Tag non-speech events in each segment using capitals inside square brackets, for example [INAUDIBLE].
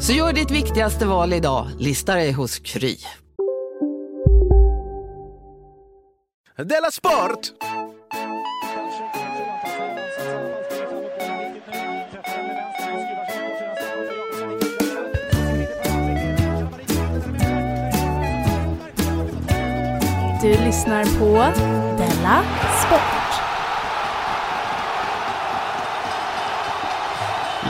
Så gör ditt viktigaste val idag, lista dig hos Kry. Della Sport! Du lyssnar på Della Sport.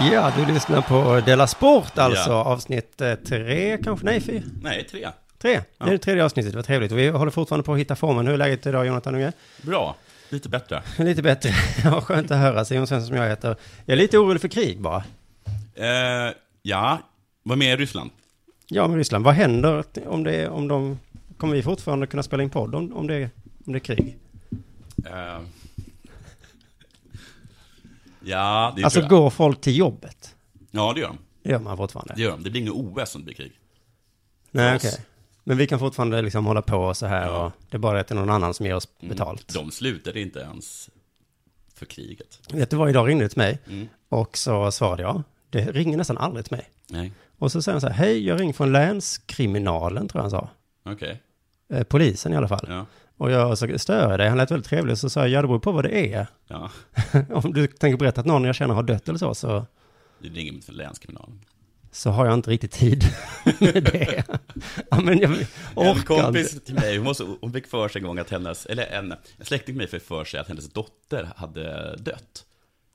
Ja, du lyssnar på Della Sport alltså, Ja. avsnitt eh, tre kanske, nej fyra, Nej, tre. tre. Det är det tredje avsnittet, vad trevligt. Och vi håller fortfarande på att hitta formen. Hur är läget idag Jonathan Unge? Bra. Lite bättre. [LAUGHS] Lite bättre. Ja, skönt att höra. Simon Svensson som jag heter. Jag är lite orolig för krig bara. Eh, ja, vad med i Ryssland? Ja, med Ryssland. Vad händer om det, om de, kommer vi fortfarande kunna spela in podd om, om, det, om det är krig? Eh, ja, det Alltså tror jag. går folk till jobbet? Ja, det gör de. Det gör man fortfarande. Det gör de. Det blir inget OS om det blir krig. Nej, okej. Men vi kan fortfarande liksom hålla på så här Ja. och det är bara att det är någon annan som ger oss Mm. betalt. De slutade inte ens för kriget. Vet du vad, idag ringde det till mig Mm. och så svarade jag. Det ringer nästan aldrig till mig. Nej, Och så säger han så här, hej, jag ringer från länskriminalen, tror jag han sa. okej. Eh, polisen i alla fall. Ja, Och jag så stör dig, han lät väldigt trevlig, så sa jag, ja det beror på vad det är. ja. [LAUGHS] Om du tänker berätta att någon jag känner har dött eller så, så, Det ringer inte för länskriminalen. så har jag inte riktigt tid [LAUGHS] med det. ja, men jag En orkar kompis inte. till mig, hon, måste, hon fick för sig en gång att hennes, eller en, en släkting till mig fick för sig att hennes dotter hade dött.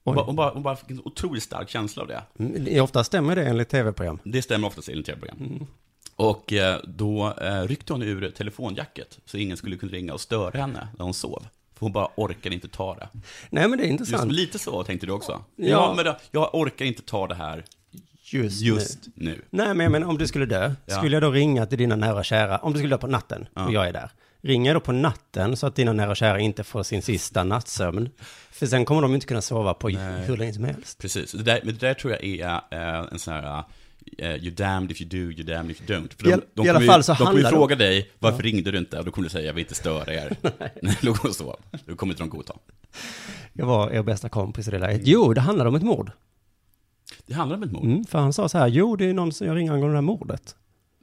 Hon, bara, hon, bara, hon bara fick en otroligt stark känsla av det. Mm, Ofta stämmer det enligt tv-program. Det stämmer oftast enligt tv-program. Och eh, då eh, ryckte hon ur telefonjacket så ingen skulle kunna ringa och störa henne när hon sov. För hon bara orkade inte ta det. Nej, men det är Just, intressant. lite så tänkte du också. Ja, Ja. men då, jag orkar inte ta det här Just, nu. just nu. Nej, men, men om du skulle dö, Ja. skulle jag då ringa till dina nära och kära, om du skulle dö på natten Ja. och jag är där, ringer jag då på natten så att dina nära och kära inte får sin sista nattsömn? För sen kommer de inte kunna sova på Nej. hur länge som helst. Precis, det där, men det där tror jag är eh, en sån här eh, you're damned if you do, you're damned if you don't. För I all- i alla kommer ju- fall så de kommer ju fråga dig, varför ringde du inte? Och då kommer du säga, jag vill inte störa er. [LAUGHS] Nej. [LAUGHS] Sov. Då kommer inte de godta. Jag var er bästa kompis i det läget. Jo, det handlade om ett mord. Det handlar om ett mord. Mm, för han sa så här, jo, det är någon som jag ringer angående det här mordet.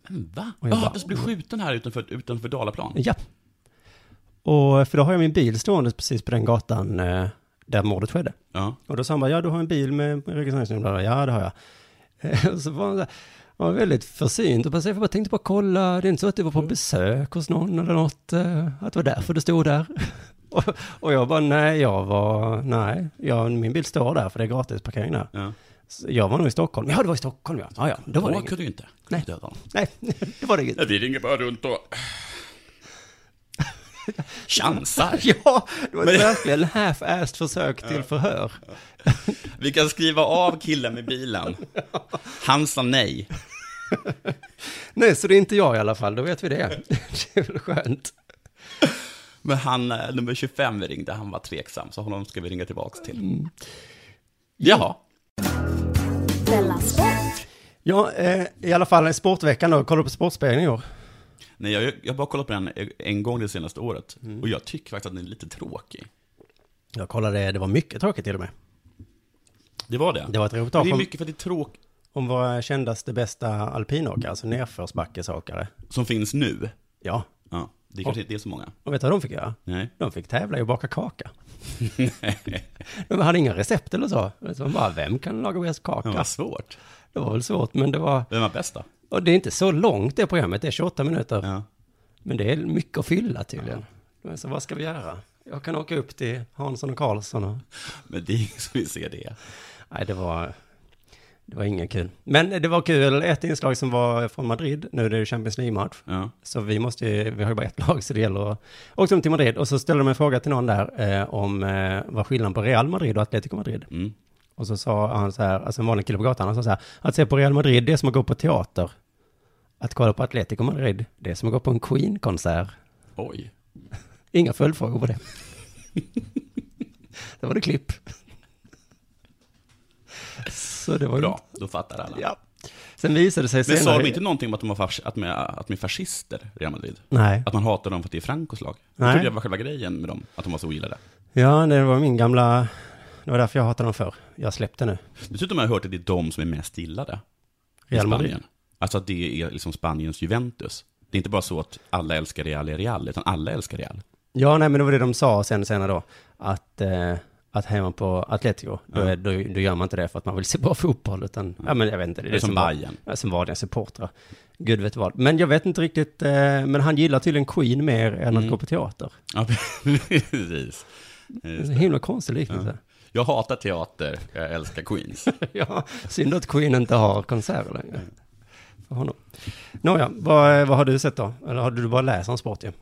Men va? Ja, det blir skjuten här utanför, utanför Dalaplan. Ja. Och för då har jag min bil stående precis på den gatan eh, där mordet skedde. Ja. Och då sa han bara, ja du har en bil med registreringsnummer? Ja, det har jag. [LAUGHS] Och så var han var väldigt försynt och bara, så jag bara tänkte bara kolla, det är inte så att du var på besök hos någon eller något, eh, att det var därför du stod där. [LAUGHS] Och, och jag bara, nej, jag var, nej, jag, min bil står där för det är gratis parkering där. ja. Jag var nog i Stockholm. Ja, det var i Stockholm ja. Ja, ja, då var det Då inget. kunde du inte Nej. döda. Nej, [LAUGHS] det var det inget. Ja, vi ringer bara runt och [LAUGHS] chansar. [LAUGHS] Ja, det var verkligen half-assed försök till förhör. [LAUGHS] Vi kan skriva av killen med bilen. Han sa nej. Nej, så det är inte jag i alla fall, då vet vi det. Det är väl skönt. Men han, eh, nummer 25 vi ringde, han var tveksam, så honom ska vi ringa tillbaks till. Mm. Jaha. Ja, eh, i alla fall Sportveckan då, kollar du på Sportspegeln i år? Nej, jag, jag har bara kollat på den en gång det senaste året. Mm. Och jag tycker faktiskt att den är lite tråkig. Jag kollade, det var mycket tråkigt till och med. Det var det. Det var ett reportage det är mycket för det är tråkigt. om våra kändaste bästa alpinåkare, alltså nerförsbackesåkare. Som finns nu. Ja, Ja, det kanske inte är så många. och vet du vad de fick göra? Nej. De fick tävla i att baka kaka. [LAUGHS] De hade inga recept eller så. De bara, vem kan laga bäst Det kaka? var svårt. Det var väl svårt, men det var... Vem var bäst då? Och det är inte så långt det programmet, det är 28 minuter. Ja. Men det är mycket att fylla tydligen. Så vad ska vi göra? Jag kan åka upp till Hansson och Karlsson och... Men det är ingen som vill se det. Nej, det var... Det var inget kul. Men det var kul, ett inslag som var från Madrid, nu är det Champions League-match. Ja. Så vi måste ju, vi har ju bara ett lag så det gäller att åka till Madrid. Och så ställde de en fråga till någon där eh, om eh, vad skillnaden på Real Madrid och Atletico Madrid. Mm. Och så sa han så här, alltså en vanlig kille på gatan, han sa så här, att se på Real Madrid, det är som att gå på teater. Att kolla på Atletico Madrid, det är som att gå på en Queen-konsert. Oj. Inga följdfrågor på det. det var det klipp. Så det var. Bra, då fattar alla. Ja. Sen visade det sig Men senare... sa de inte någonting om att de, var att de, är, att de är fascister, Real Madrid? Nej. Att man hatar dem för att det är Francos lag? Jag Nej. trodde det var själva grejen med dem, att de var så ogillade. Ja, det var min gamla... Det var därför jag hatade dem förr. Jag släppte nu. Dessutom har jag hört att det är de som är mest gillade. Real Madrid. Spanien. Alltså att det är liksom Spaniens Juventus. Det är inte bara så att alla älskar Real i Real, utan alla älskar Real. Ja, nej, men det var det de sa sen senare då. Att, eh, att hemma på Atletico, då, Ja. är, då, då gör man inte det för att man vill se bra fotboll, utan, ja men jag vet inte. Det är som var- Bayern. Ja, som var den supportrar. Gud vet vad. Men jag vet inte riktigt, eh, men han gillar tydligen Queen mer än att Mm. gå på teater. Ja, [LAUGHS] precis. Det är det. himla konstig liknelse. Jag hatar teater, jag älskar Queens. [LAUGHS] Ja, synd att Queen inte har konserter längre. För honom. Nåja, vad, vad har du sett då? Eller har du bara läst om sport ju?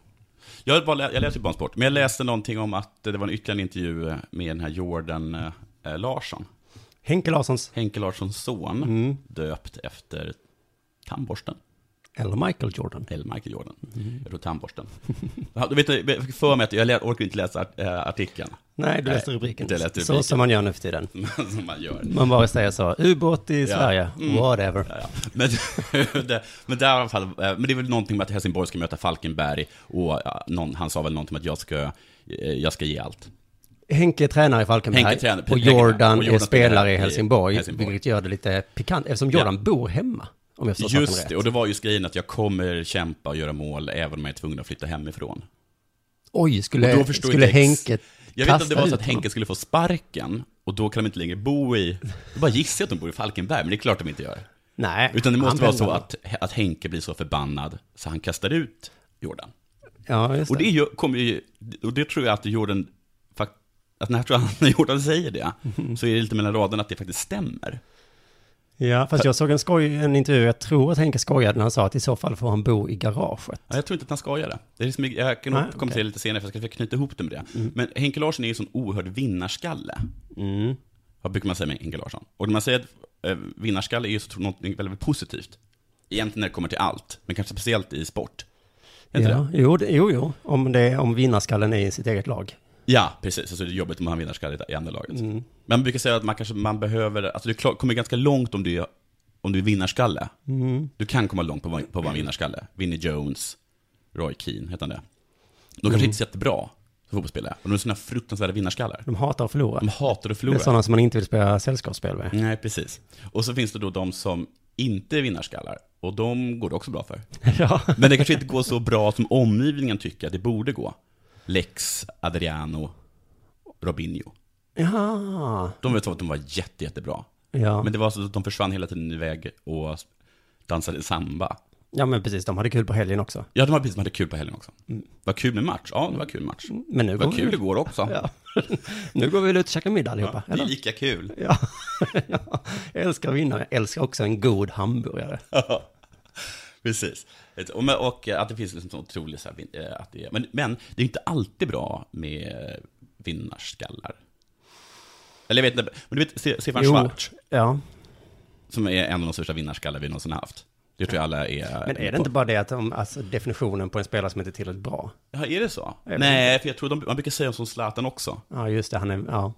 Jag, bara jag läste bara om sport, men jag läste någonting om att det var en ytterligare intervju med den här Jordan eh, Larsson. Henke Larssons, Henke Larssons son, Mm. döpt efter tandborsten. Eller Michael Jordan. Eller Michael Jordan. Mm. Jag tror tandborsten. Ja, du vet, för mig att jag orkar inte läsa äh, artikeln. Nej, du läste rubriken. jag läste Så rubriken. som man gör nu för tiden. [LAUGHS] Som man gör. Man bara säger så, ubåt i Ja. Sverige, Mm. whatever. Ja, ja. Men, [LAUGHS] det, men, där, i alla fall, eh, men det är väl någonting med att Helsingborg ska möta Falkenberg och ja, någon, han sa väl någonting om att jag ska, eh, jag ska ge allt. Henke är tränare i Falkenberg Henke tränar- och Jordan, och är Jordan spelare spelar i i Helsingborg, Helsingborg. vilket gör det lite pikant, eftersom Jordan bor hemma, om jag Just rätt. det, och det var just grejen att jag kommer kämpa och göra mål även om jag är tvungen att flytta hemifrån. Oj, skulle, skulle ex- Henke Jag vet om det var så att Henke skulle få sparken och då kan de inte längre bo i, då bara gissar jag att de bor i Falkenberg, men det är klart de inte gör. Nej, Utan det måste vara så att, att Henke blir så förbannad så han kastar ut Jordan. Ja, just Och det. det gör- kommer ju, och det tror jag att Jordan, att när, jag tror att när [LAUGHS] Jordan säger det, så är det lite mellan raderna att det faktiskt stämmer. Ja, fast jag såg en, skoj, en intervju, jag tror att Henke skojade när han sa att i så fall får han bo i garaget. Ja, jag tror inte att han skojar det. är liksom, jag kan Nej, återkomma till det lite senare, för jag ska försöka knyta ihop det med det. Men Henke Larsson är ju en sån oerhörd vinnarskalle. Mm. Vad brukar man säga med Henke Larsson? Och när man säger att eh, vinnarskalle är ju så något väldigt, positivt. Egentligen när det kommer till allt, men kanske speciellt i sport. Ja, det? jo, det, jo, jo, om, det, om vinnarskallen är i sitt eget lag. Ja, precis. Alltså det är jobbigt om man har vinnarskalle i andra laget. Mm. Men man brukar säga att man kanske man behöver, alltså du kommer ganska långt om du är, om du är vinnarskalle. Mm. Du kan komma långt på, på att vara vinnarskalle. Vinnie Jones, Roy Keane, heter han det. De kanske Mm. inte är jättebra som fotbollsspelare, och de är sådana fruktansvärda vinnarskaller. De hatar att förlora. De hatar att Det är förlora. sådana som man inte vill spela sällskapsspel med. Nej, precis. Och så finns det då de som inte är vinnarskallar, och de går det också bra för. [LAUGHS] Ja. Men det kanske inte går så bra som omgivningen tycker att det borde gå. Lex, Adriano, Robinho. Ja. De vet att de var jätte, jättebra. Ja. Men det var så att de försvann hela tiden iväg och dansade samba. ja, men precis, de hade kul på helgen också. Ja, de var precis, de hade kul på helgen också. Var kul med match? Ja, det var kul match. Men nu Det var kul vi... igår också. [LAUGHS] Ja. nu går vi väl ut och käkar middag allihopa, Ja, det är lika kul. Ja. [LAUGHS] ja. Jag älskar att vinna, jag älskar också en god hamburgare. Precis. Och, och att det finns liksom så otroligt så här, eh, att det är, men, men det är inte alltid bra med vinnarskallar. Eller jag vet inte, men du vet Stefan. Schwarz, Ja, som är en av de största vinnarskallar vi någonsin haft. Det tror jag alla är... men är det inte bara det att de, alltså definitionen på en spelare som inte är tillräckligt bra? Ja, är det så? Jag vet Nej, för jag tror de, man brukar säga som Zlatan också. Ja, just det, han är, ja.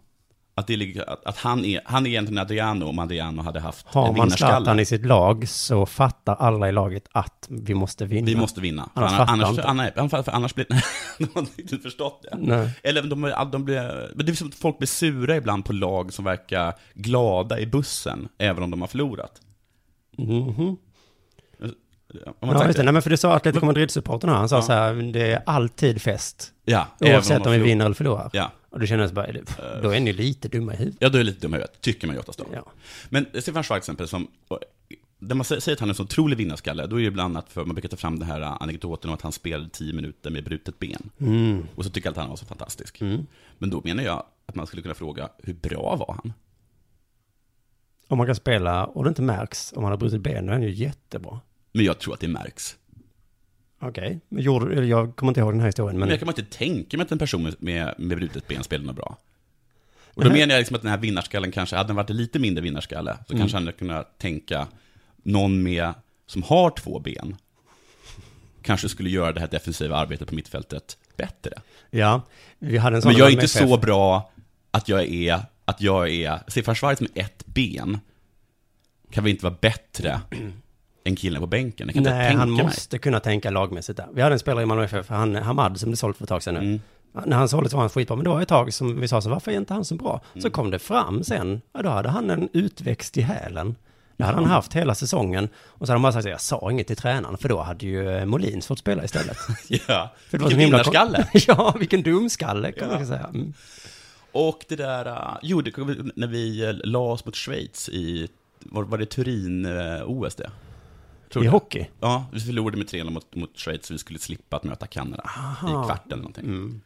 Att, det att, att han, är, han är egentligen Adriano om Adriano hade haft Har en man. Zlatan i sitt lag så fattar alla i laget att vi måste vinna. Vi måste vinna. För Annars annars, annars, annars, annars, för annars blir... Nej, [LAUGHS] de har inte förstått det. Nej. Eller de, de blir... Men det är som att folk blir sura ibland på lag som verkar glada i bussen, även om de har förlorat. Om man Ja, tänker- just det. Nej, men för det sa Atletico Madrid-supporterna. Han sa Ja. så här, det är alltid fest. Ja, Oavsett om vi vinner eller förlorar. Ja. Och då kändes bara, då är ni lite dumma i huvudet. Ja, då är lite dum i huvudet, tycker man ju oftast då. Ja. Men Stefan Schwarz till exempel, som när man säger att han är en så otrolig vinnarskalle, då är det ibland att för, man brukar ta fram den här anekdoten om att han spelade tio minuter med brutet ben. Mm. Och så tycker jag att han var så fantastisk. Mm. Men då menar jag att man skulle kunna fråga, hur bra var han? Om man kan spela och det inte märks om man har brutit ben, då är han ju jättebra. Men jag tror att det märks. Okej, eller jag kommer inte ihåg den här historien, Men men... jag kan inte tänka mig att en person med, med, brutet ben spelar något bra. Och då menar jag liksom att den här vinnarskallen kanske, hade den varit lite mindre vinnarskalle, så Mm. kanske han hade kunnat tänka, någon med, som har två ben, kanske skulle göra det här defensiva arbetet på mittfältet bättre. Ja, vi hade en sån Men jag är inte så bra att jag är, att jag är, Stefan Schwarz med ett ben, kan väl inte vara bättre än killen på bänken? Jag kan inte Nej, tänka han mig. måste kunna tänka lagmässigt där. Vi hade en spelare i Malmö FF, han, Hamad, som blev såld för ett tag sedan nu. Mm. När han såldes var han skitbra, men då var det ett tag som vi sa så, varför är inte han så bra? Mm. Så kom det fram sen, ja, då hade han en utväxt i hälen. Det hade han haft hela säsongen. Och så hade han bara sagt, jag sa inget till tränaren, för då hade ju eh, Molins fått spela istället. [LAUGHS] Ja, För vilken så himla- vinnarskalle. [LAUGHS] ja, vilken dumskalle kan Ja. man säga. Mm. Och det där, uh, jo, det, när vi uh, la oss mot Schweiz i, var, var det Turin-OS det? Tror I du? hockey? Ja, vi förlorade med 3-0 mot, mot Schweiz, så vi skulle slippa att möta Kanada i Aha. kvart eller någonting. Mm.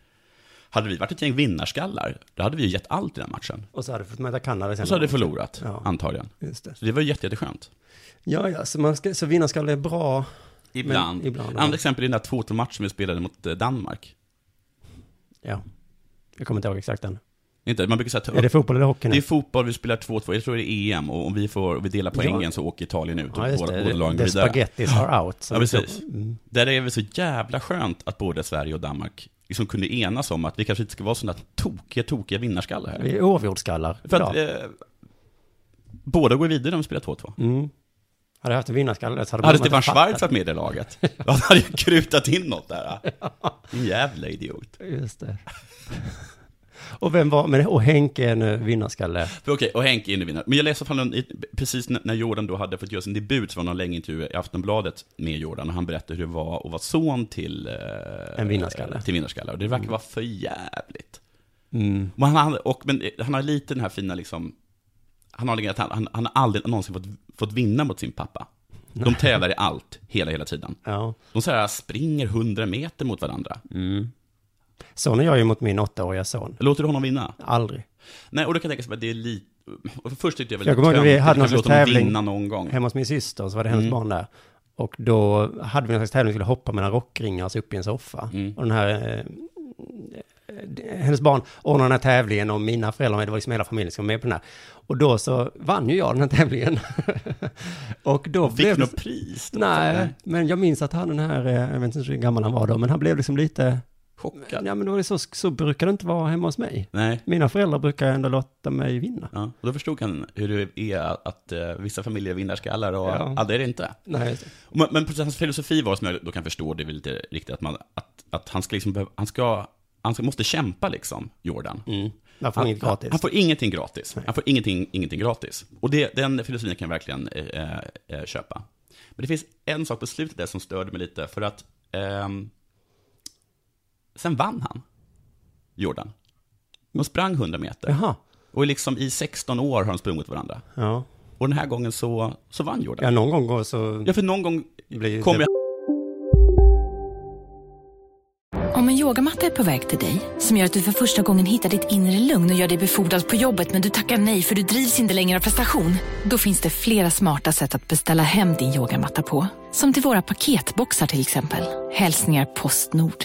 Hade vi varit ett gäng vinnarskallar, då hade vi ju gett allt i den matchen. Och så hade vi fått möta Kanada sen. Och så hade vi förlorat, Ja. antagligen. Just det. Så det var jätte, jätteskönt. Ja, ja, så, man ska, så vinnarskalle är bra. Ibland. Men ibland, ja. Andra exempel är den där 2-2-matchen vi spelade mot eh, Danmark. Ja. Jag kommer inte ihåg exakt den. Inte, man brukar säga Är det fotboll eller hockey nu? Det är fotboll, vi spelar 2-2, jag tror det är EM, och om vi får vi delar poängen Ja. så åker Italien ut och Ja, båda, båda lagen går vidare. spaghettis are [LAUGHS] out. Ja, precis. Mm. Där är det så jävla skönt att både Sverige och Danmark liksom kunde enas om att vi kanske inte ska vara sådana tokiga, tokiga vinnarskallar här. Vi är oavgjordskallar. För att eh, båda går vidare om vi spelar 2-2. Mm. Hade jag haft en vinnarskalle så hade Hade man Stefan inte fattat. Schwarz varit med i det laget, [LAUGHS] då hade jag krutat in något där. En jävla idiot. Just det. Och vem var, men, och Henke är en vinnarskalle. Okej, och Henke är inne vinnare. Men jag läste i- precis när Jordan då hade fått göra sin debut, så var det någon längre intervju i Aftonbladet med Jordan, och han berättade hur det var att vara son till... Eh, En vinnarskalle. Till vinnarskalle, och det verkar vara för jävligt. Mm. Men han, har- och, men han har lite den här fina liksom, han har, han, han, han har aldrig någonsin fått, fått vinna mot sin pappa. De tävlar i allt, hela, hela tiden. Ja. De så här springer hundra meter mot varandra. Mm. När jag är mot min åttaåriga son. Låter du honom vinna? Aldrig. Nej, och då kan jag tänka sig att det är lite... Först tyckte jag väl Jag när vi hade någon honom tävling någon gång. hemma hos min syster, så var det hennes Mm. barn där. Och då hade vi någon slags tävling, vi skulle hoppa mellan rockringar, alltså upp i en soffa. Mm. Och den här, eh, hennes barn ordnade den här tävlingen och mina föräldrar, det var liksom hela familjen som var med på den här. Och då så vann ju jag den här tävlingen. [LAUGHS] och då Fick blev det... något pris? Då? Nej, men jag minns att han den här, eh, jag vet inte hur gammal han var då, men han blev liksom lite... Chockad? Ja, men då var det så, så brukar det inte vara hemma hos mig. Nej. Mina föräldrar brukar ändå låta mig vinna. Ja, och då förstod han hur det är att, att eh, vissa familjer är vinnarskallar och Ja. andra är det inte. Nej. Men, men hans filosofi var, som jag då kan förstå, det är väl lite riktigt, att, man, att, att han ska liksom, behöva- han ska, han ska, måste kämpa liksom, Jordan. Mm. Man får Han, inget gratis. han får ingenting gratis. Nej. Han får ingenting, ingenting gratis. Och det, den filosofin kan jag verkligen eh, eh, köpa. Men det finns en sak på slutet där som störde mig lite, för att ehm, sen vann han, Jordan. De sprang 100 meter. Jaha. Och liksom i 16 år har de sprungit varandra. Ja. Och den här gången så, så vann Jordan. ja, någon gång går så... Ja, för någon gång Blir kommer det- jag... Om en yogamatta är på väg till dig, som gör att du för första gången hittar ditt inre lugn och gör dig befordrad på jobbet men du tackar nej för du drivs inte längre av prestation. Då finns det flera smarta sätt att beställa hem din yogamatta på. Som till våra paketboxar till exempel. Hälsningar Postnord.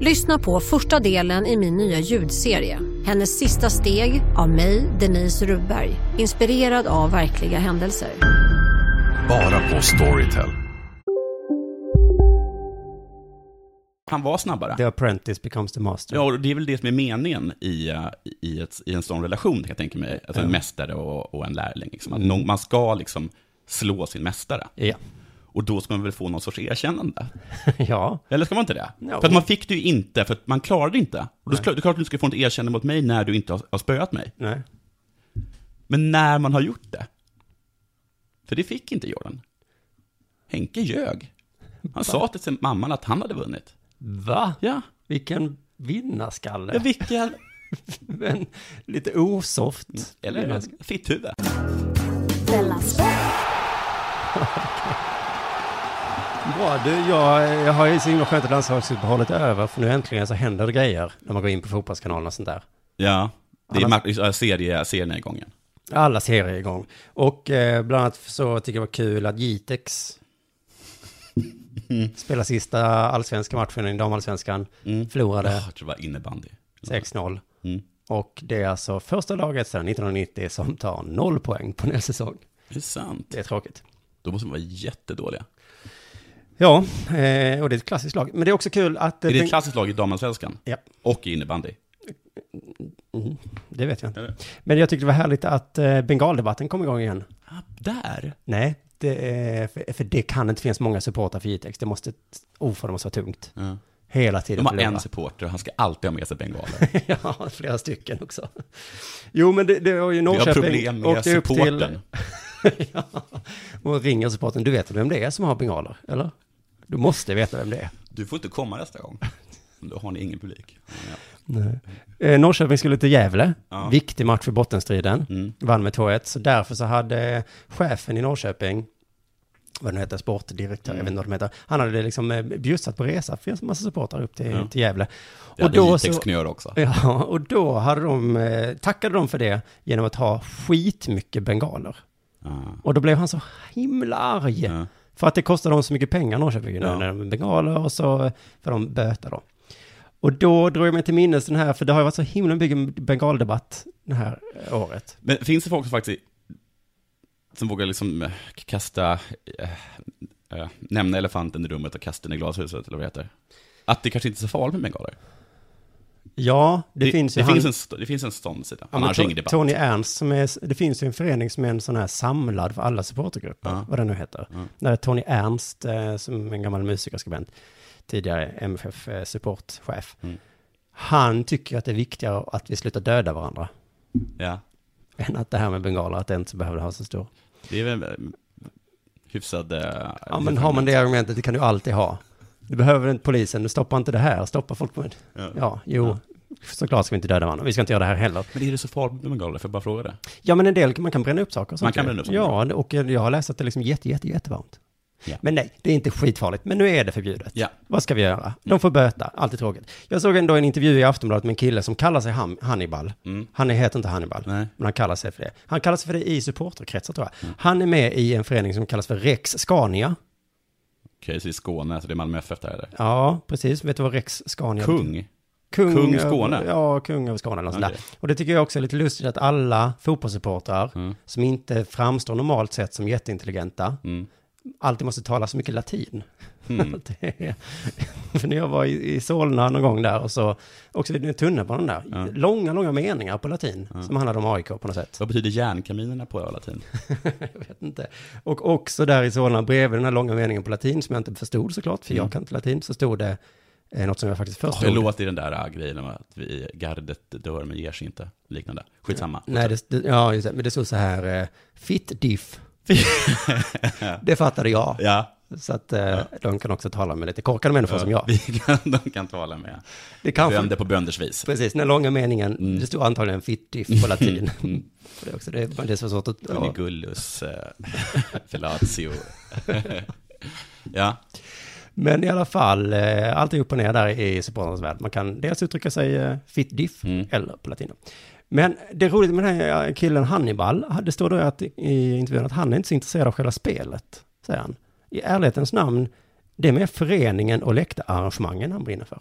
Lyssna på första delen i min nya ljudserie. Hennes sista steg av mig, Denise Rubberg. Inspirerad av verkliga händelser. Bara på Storytel. Han var snabbare. The apprentice becomes the master. Ja, och det är väl det som är meningen i, eh, i, ett, i en sån relation, kan jag tänka mig. Alltså en Ja. mästare och, och en lärling. Liksom. Att Mm. någon, man ska liksom slå sin mästare. Ja. Och då ska man väl få någon sorts erkännande? [LAUGHS] ja. Eller ska man inte det? Ja. För att man fick det ju inte, för att man klarade det inte. Och då ska, det är klart att du ska få ett erkännande mot mig när du inte har, har spöat mig. Nej. Men när man har gjort det. För det fick inte Jordan. Henke ljög. Han sa till sin mamman att han hade vunnit. Va? Ja. Vilken vinnarskalle. Ja, vilken... [LAUGHS] Men lite osoft. Eller vinnarskalle. fitthuvud. [LAUGHS] Bra, du, jag, jag har ju så himla skönt att landslagsuppehållet är över, för nu äntligen så händer det grejer när man går in på fotbollskanalen och sånt där. Ja. Det är Annars- mar- serie, serien är igång igen. Alla serier är igång. Och eh, bland annat så tycker jag det var kul att Jitex [LAUGHS] spelar sista allsvenska matchen i damallsvenskan. Förlorade Oh, det var innebandy. 6-0. Mm. Och det är alltså första laget sedan 1990 som tar noll poäng på en säsong. Det är sant. Det är tråkigt. Då måste de vara jättedåliga. Ja, eh, och det är ett klassiskt lag. Men det är också kul att... Är det ett klassiskt lag i damallsvenskan? Ja. Och i innebandy? Mm, det vet jag inte. Men jag tyckte det var härligt att eh, bengaldebatten kom igång igen. Där? Nej, det är, för, för det kan inte finnas många supportrar för Jitex. Det måste, oh, för det måste vara tungt. Ja. Hela tiden. De har förlora. en supporter och han ska alltid ha med sig bengaler. [LAUGHS] ja, flera stycken också. Jo, men det, det var ju Norrköping. problem med upp till- supporten. [LAUGHS] ja, och ringer supporten. Du vet vem det är som har bengaler, eller? Du måste veta vem det är. Du får inte komma nästa gång. Då har ni ingen publik. Ja. Nej. Eh, Norrköping skulle till Gävle. Ja. Viktig match för bottenstriden. Mm. Vann med 2-1. Så därför så hade chefen i Norrköping, vad nu heter, sportdirektör, jag vet inte vad de heter, han hade liksom eh, bjussat på resa för en massa supportrar upp till, Ja. till Gävle. Det Jitex kunnat göra också. Ja, och då hade de, eh, tackade de för det genom att ha skitmycket bengaler. Och då blev han så himla arg. För att det kostar dem så mycket pengar, Norrköping, Ja. när de bengaler och så får de böta då. Och då drog jag mig till minnes den här, för det har ju varit så himla mycket bengaldebatt det här eh, året. Men finns det folk som faktiskt som vågar liksom eh, kasta, eh, eh, nämna elefanten i rummet och kasta den i glashuset, eller vad det heter? Att det kanske inte är så farligt med bengaler? Ja, det, finns ju det, han- finns en, det finns en sån sida. Ja, Annars ingen debatt. Tony Ernst, som är, det finns ju en förening som är en sån här samlad för alla supportergrupper, Ja. vad det nu heter. Ja. Där är Tony Ernst, eh, som en gammal musikerskribent, tidigare MFF eh, supportchef. Mm. Han tycker att det är viktigare att vi slutar döda varandra, Ja. än att det här med bengaler, att det inte behöver ha så stor. Det är väl eh, hyfsad... Ja, men har man det argumentet, det kan du alltid ha. Du behöver inte polisen, du stoppar inte det här, stoppa folk med... Ja. Ja, jo, såklart ska vi inte döda varandra, vi ska inte göra det här heller. Men är det så farligt med bengaler? Får jag bara fråga det? Ja, men en del, man kan bränna upp saker. Man kan bränna upp saker. Ja, och jag har läst att det är liksom jätte, jätte, jättevarmt. Ja. Men nej, det är inte skitfarligt. Men nu är det förbjudet. Ja. Vad ska vi göra? De får böta, alltid tråkigt. Jag såg ändå en intervju i Aftonbladet med en kille som kallar sig Ham- Hannibal. Mm. Han heter inte Hannibal, Nej. men han kallar sig för det. Han kallar sig för det i supporterkretsar tror jag. Han är med i en förening som kallas för Rex Scania. Okej, så är Skåne, så det är Malmö FF där eller? Ja, precis. Vet du vad Rex Scania Kung? Kung, Kung Skåne? Ja, kung över Skåne eller Okej. där. Och det tycker jag också är lite lustigt att alla fotbollssupportrar Mm. som inte framstår normalt sett som jätteintelligenta Mm. alltid måste tala så mycket latin. Mm. [LAUGHS] Det för när jag var i, i Solna någon gång där och så, också i tunnelbanan där, Ja. långa, långa meningar på latin som handlade om AIK på något sätt. Vad betyder järnkaminerna på latin? [LAUGHS] jag vet inte. Och också där i Solna, bredvid den här långa meningen på latin som jag inte förstod såklart, för Mm. jag kan inte latin, så stod det eh, något som jag faktiskt förstod. jag låter i den där äh, grejen om att vi, gardet dör men ger sig inte. Liknande. Skitsamma. Nej, det, det, ja, just det, men det stod så här, eh, fit diff. [LAUGHS] det fattade jag. Ja. Så att eh, de kan också tala med lite korkade människor som jag. [LAUGHS] Kan, de kan tala med Det kanske- bönder på bönders vis. Precis, den långa meningen, det stod antagligen fit diff på latin. [LAUGHS] Mm. Det, är också, det, det är så svårt att... Ja. Unigullus, eh, [LAUGHS] fellatio. ja. Men i alla fall, eh, allt är upp och ner där i supportrarnas värld. Man kan dels uttrycka sig eh, fit diff Mm. eller på latin. Men det är roligt med den här killen Hannibal, det står då att, i intervjun att han är inte så intresserad av själva spelet, säger han. I ärlighetens namn, det är mer föreningen och läktararrangemangen han brinner för.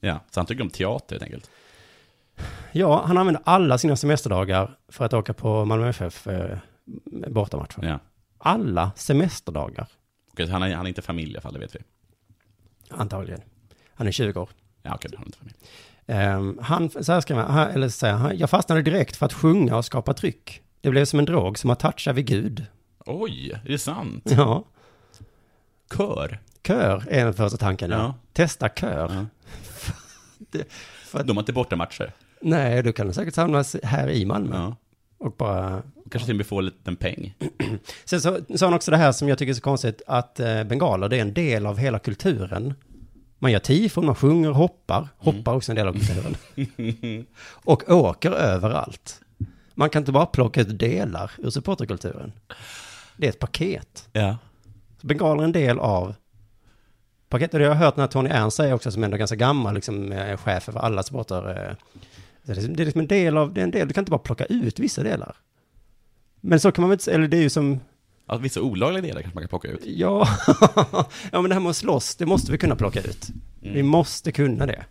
ja, så han tycker om teater helt enkelt. Ja, han använder alla sina semesterdagar för att åka på Malmö FF eh, bortamatcher. Ja. Alla semesterdagar, Okej, så han, är, han är inte familj i alla fall, det vet vi. antagligen. Han är 20 år. Ja, okej, han är inte familj. Ehm, han, så här skriver han, eller säger han, jag fastnade direkt för att sjunga och skapa tryck. Det blev som en drog som att toucha vid Gud. Oj, är det sant? Ja. Kör. Kör är den första tanken, ja. Testa kör. Ja. [LAUGHS] Det, för att, De har inte borta matcher. nej, du kan säkert samlas här i Malmö. Ja. Och bara... Kanske till och med få en liten peng. [CLEARS THROAT] Sen så sa han också det här som jag tycker är så konstigt, att eh, bengaler, det är en del av hela kulturen. Man gör tifon, man sjunger, hoppar. Hoppar också en del av kulturen. [LAUGHS] och åker överallt. Man kan inte bara plocka ut delar ur supporterkulturen. Det är ett paket. Ja. Så bengaler är en del av paketet. Och det har jag hört när Tony Ernst säger också, som ändå är ganska gammal, liksom eh, chef för alla supporter. eh, Det är liksom- det är liksom en del av, det är en del, du kan inte bara plocka ut vissa delar. Men så kan man väl inte eller det är ju som, Ja, vissa olagliga delar kanske man kan plocka ut. ja, [LAUGHS] ja men det här med att slåss, det måste vi kunna plocka ut. Mm. Vi måste kunna det.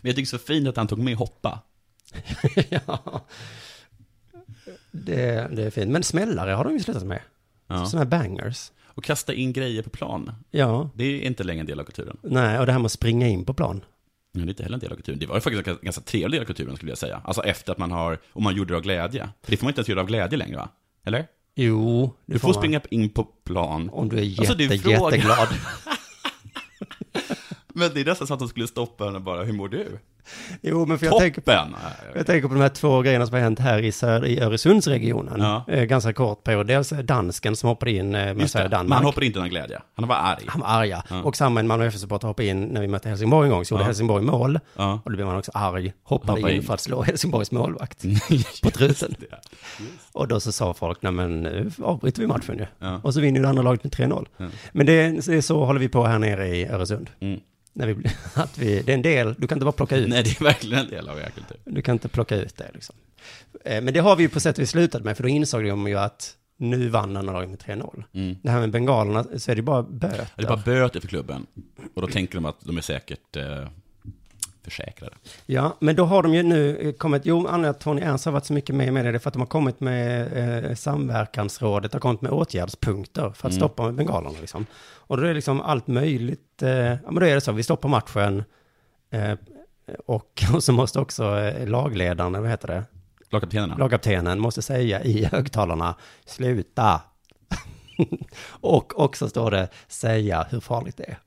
Men jag tycker så fint att han tog med hoppa. [LAUGHS] ja. Det, det är fint. Men smällare har de ju slutat med. Ja. Sådana här bangers. Och kasta in grejer på plan. Ja. Det är inte längre en del av kulturen. Nej, och det här med att springa in på plan. Ja, det är inte heller en del av kulturen. Det var ju faktiskt en ganska trevlig del av kulturen skulle jag säga. Alltså efter att man har, om man gjorde det av glädje. För det får man inte ens göra av glädje längre va? Eller? Jo, det Du får, får springa in på plan. Om du är jätte, Alltså, det är frågan. jätteglad. [LAUGHS] Men det är nästan så att de skulle stoppa och bara, hur mår du? Jo, men för jag tänker, på, jag tänker på de här två grejerna som har hänt här i, Sör, i Öresundsregionen. Ja. Eh, ganska kort period. Dels dansken som hoppade in eh, med det, Danmark. men han hoppade inte någon glädje. Han var arg. Han var arga. Ja. Och samma en Malmö FF-supporter hoppade in när vi mötte Helsingborg en gång. Så gjorde Ja. Helsingborg mål. Ja. Och då blev man också arg. Hoppade Hoppa in, in. för att slå Helsingborgs målvakt [LAUGHS] på truten. Och då så sa folk, nej men nu avbryter vi matchen ju. Ja. Och så vinner ju det andra laget med 3-0. Ja. Men det, det så håller vi på här nere i Öresund. Mm. När vi, [LAUGHS] att vi, det är en del, du kan inte bara plocka ut. Nej, det är verkligen en del av er kultur. Du kan inte plocka ut det liksom. Eh, Men det har vi ju på sätt vis slutat med, för då insåg de ju att nu vann andra laget med 3-0. Mm. Det här med bengalerna, så är det bara böter. Ja, Det är bara böter för klubben. Och då tänker de att de är säkert eh, försäkrade. Ja, men då har de ju nu eh, kommit, jo, anledningen att Tony Ernst har varit så mycket med med det, det är för att de har kommit med, eh, samverkansrådet har kommit med åtgärdspunkter för att Mm. stoppa med bengalerna liksom. Och då är det liksom allt möjligt, eh, ja men då är det så, vi stoppar matchen, eh, och, [LAUGHS] och så måste också eh, lagledaren, vad heter det? Lagkaptenerna. Lagkaptenen måste säga i högtalarna, sluta. [LAUGHS] och också står det, säga hur farligt det är.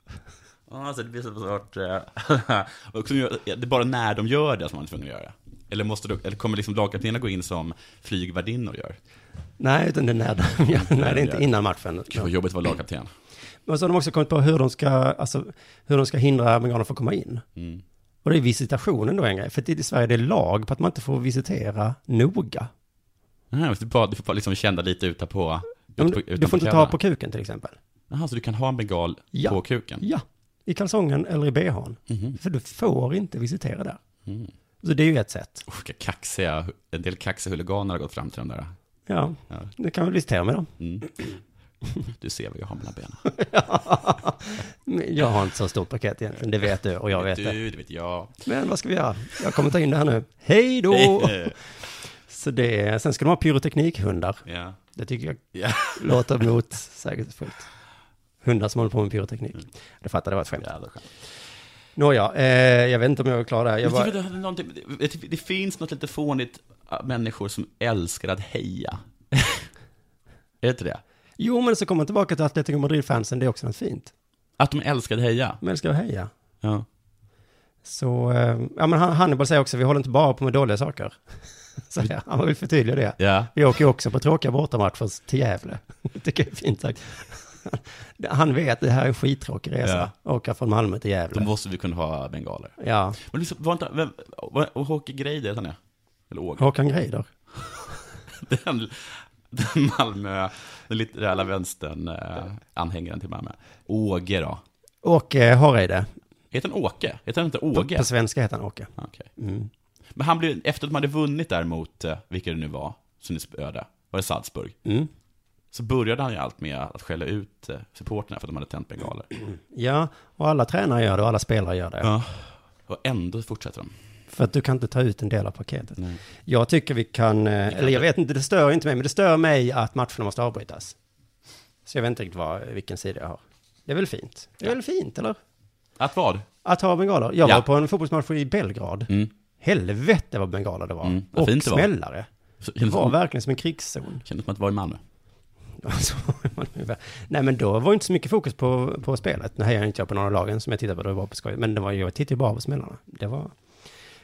Ja, alltså det blir så svårt. eh, [LAUGHS] och det är bara när de gör det som man är tvungen att göra. Eller, måste du, eller kommer liksom lagkaptenerna gå in som flygvärdinnor gör? Nej, utan det är när de gör, [LAUGHS] nej, det är inte innan matchen. Gud vad jobbigt att vara lagkapten. Men så har de också kommit på hur de ska, alltså, hur de ska hindra bengalerna från att komma in. Mm. Och det är visitationen då en grej. För i Sverige är det lag på att man inte får visitera noga. Nej, du, bara, du får bara liksom kända lite ute på... Du, får inte ta på kuken till exempel. Jaha, så du kan ha en bengal Ja. på kuken? Ja, i kalsongen eller i bhn. Mhm. För du får inte visitera där. Mm. Så det är ju ett sätt. Oh, vilka kaxiga, en del kaxiga huliganer har gått fram till de där. Ja, Ja. du kan väl visitera med dem. Mm. Du ser vad jag har mellan benen. [LAUGHS] Jag har inte så stort paket egentligen, det vet du och jag vet du, det. det vet jag. Men vad ska vi göra? Jag kommer ta in det här nu. Hej då! Så det, sen ska de ha pyroteknikhundar. Ja. Det tycker jag Ja. låter motsägelsefullt. Hundar som håller på med pyroteknik. Mm. Det fattade det var ett skämt. Jävla skönt. Nåja, eh, jag vet inte om jag är klar där. Jag Jag bara, det, det, det finns något lite fånigt äh, människor som älskar att heja. [LAUGHS] är det inte det? jo, men så kommer man tillbaka till Atletico Madrid-fansen, det är också något fint. Att de älskar att heja. De älskar att heja. Ja. Så, eh, ja men Han- Hannibal säger också, vi håller inte bara på med dåliga saker. [LAUGHS] Så ja, han vill förtydliga det. Ja. Vi åker ju också på tråkiga bortamatcher till Gävle. [LAUGHS] Det tycker jag är fint sagt. [LAUGHS] Han vet att det här är en skittråkig resa. Åka från Malmö till Då Gävle. måste vi kunna ha bengaler. Ja, Men liksom, var inte, vem, var, Håke Greider, han det? Eller Åge? Håkan Greider. [LAUGHS] Den, den Malmö, den litterära vänstern, eh, anhängaren till Malmö. Åge då? Åke Hareide. Heter han Åke? Heter han inte På, Åge? på svenska heter han Åke. Okej. Mm. Men han blev, efter att de hade vunnit där mot, eh, vilka det nu var, som ni spöade, var det Salzburg? Mm. Så började han ju allt med att skälla ut eh, supporterna för att de hade tänt bengaler. [CLEARS THROAT] Ja, och alla tränare gör det och alla spelare gör det. Ja. Och ändå fortsätter de. För att du kan inte ta ut en del av paketet. Nej. Jag tycker vi kan, eh, eller jag vet inte, det stör inte mig, men det stör mig att matcherna måste avbrytas. Så jag vet inte riktigt vad, vilken sida jag har. Det är väl fint? Det är Ja. väl fint, eller? Att vad? Att ha bengaler. Jag Ja. var på en fotbollsmatch i Belgrad. Mm. Helvete vad bengaler det var. Mm, vad och fint det var. smällare. Så, Det var verkligen som en krigszon. kändes som att vara i Malmö. [LAUGHS] Nej, men då var det inte så mycket fokus på, på spelet. Nu hejar inte jag på några av lagen som jag tittade på, det var på skoj. Men det var, jag tittade ju bara på smällarna. Det var,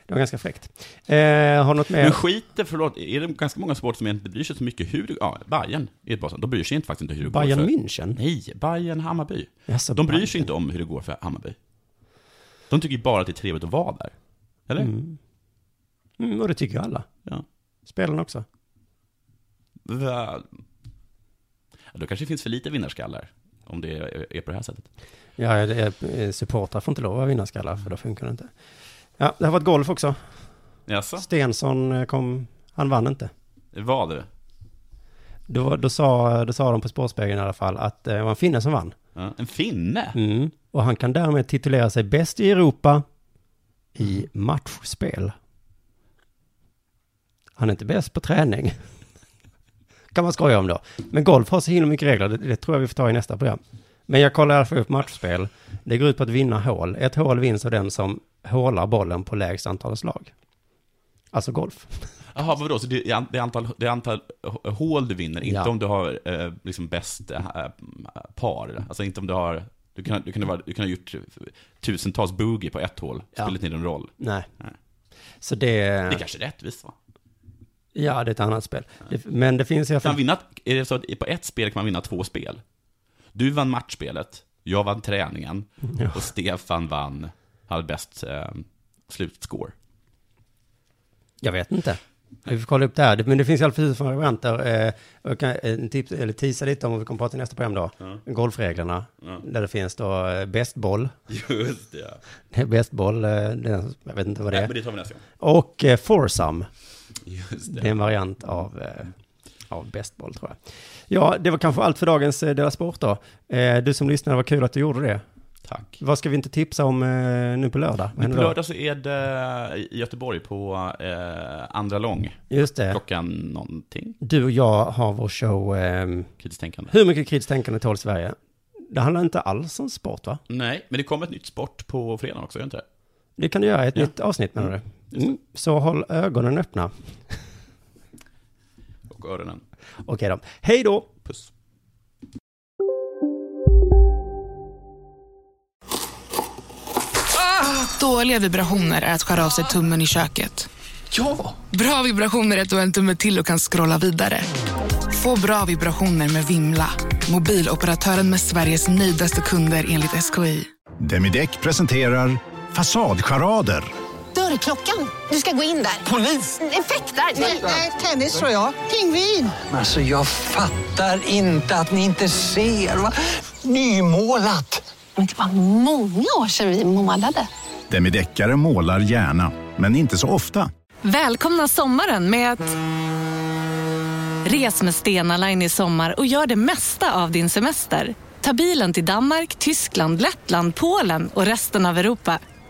det var ganska fräckt. Eh, har något mer? Men skiter, förlåt, är det ganska många sporter som inte bryr sig så mycket hur Ja, Bayern är ett bra. De bryr sig inte faktiskt inte hur det Bayern går för... München? Nej, Bayern Hammarby. Jaså, de bryr Bayern. sig inte om hur det går för Hammarby. De tycker bara att det är trevligt att vara där. Eller? Mm. Mm, och det tycker alla. Ja. Spelarna också. Ja, då kanske det finns för lite vinnarskallar. Om det är på det här sättet. Ja, det eh, supportrar får inte lov att vara vinnarskallar, för då funkar det inte. Ja, det har varit golf också. Jaså? Stensson eh, kom, han vann inte. Vad du? Då, då, sa, då sa de på Sportspegeln i alla fall att eh, det var en finne som vann. Ja, en finne? Mm. Och han kan därmed titulera sig bäst i Europa i matchspel. Han är inte bäst på träning. Kan man skoja om då. Men golf har så himla mycket regler, det, det tror jag vi får ta i nästa program. Men jag kollar i alla fall upp matchspel. Det går ut på att vinna hål. Ett hål vinns av den som hålar bollen på lägst antal slag. Alltså golf. Jaha, vadå? Så det är, antal, det är antal hål du vinner, inte Ja. om du har eh, liksom bäst eh, par. Alltså inte om du har, du kan, du kan, vara, du kan ha gjort tusentals boogie på ett hål, Ja. spelar inte någon roll. Nej. Nej. Så det... Det är kanske är rättvist va? Ja, det är ett annat spel. Det, men det finns i alla Kan fall... vinna, är det så att på ett spel kan man vinna två spel? Du vann matchspelet, jag vann träningen, Ja. och Stefan vann, hade bäst eh, slutscore. Jag vet inte. Vi får kolla upp det här. Men det finns i alla fall fyra varianter. Eh, jag kan eh, tips, eller teasa lite om vad vi kommer prata i nästa program då. Ja. Golfreglerna. Ja. Där det finns då eh, bäst boll. Just det, ja. Det är bäst boll, eh, jag vet inte vad det Nej, är. men det tar vi nästa gång. Och eh, foursome. Just Det det. är en variant av, eh, av bäst boll tror jag. Ja, det var kanske allt för dagens eh, Dela Sport då. Eh, du som lyssnade, var kul att du gjorde det. Tack. Vad ska vi inte tipsa om eh, nu på lördag? Vad Men händer på lördag så är det i Göteborg på eh, andra lång. Just det. Klockan någonting. Du och jag har vår show eh, Kritiskt. Hur mycket kritiskt tänkande tål Sverige? Det handlar inte alls om sport va? Nej, men det kommer ett nytt sport på fredag också, gör det inte det? Det kan du göra ett Ja. nytt avsnitt menar Mm, du? Mm. Så håll ögonen öppna. Och öronen. Okej då. Hej då! Puss. Dåliga vibrationer är att skära av sig tummen i köket. Ja! Bra vibrationer är att du har en tumme till och kan scrolla vidare. Få bra vibrationer med Vimla. Mobiloperatören med Sveriges nöjdaste kunder enligt SKI. Demideck presenterar Fasadcharader. Dörrklockan. Du ska gå in där. Polis? Effektar? Nej, tennis tror jag. Pingvin. Alltså jag fattar inte att ni inte ser. Va? Nymålat! Men det var många år sedan vi målade. Demideckare målar gärna, men inte så ofta. Välkomna sommaren med att... Res med Stena Line i sommar och gör det mesta av din semester. Ta bilen till Danmark, Tyskland, Lettland, Polen och resten av Europa.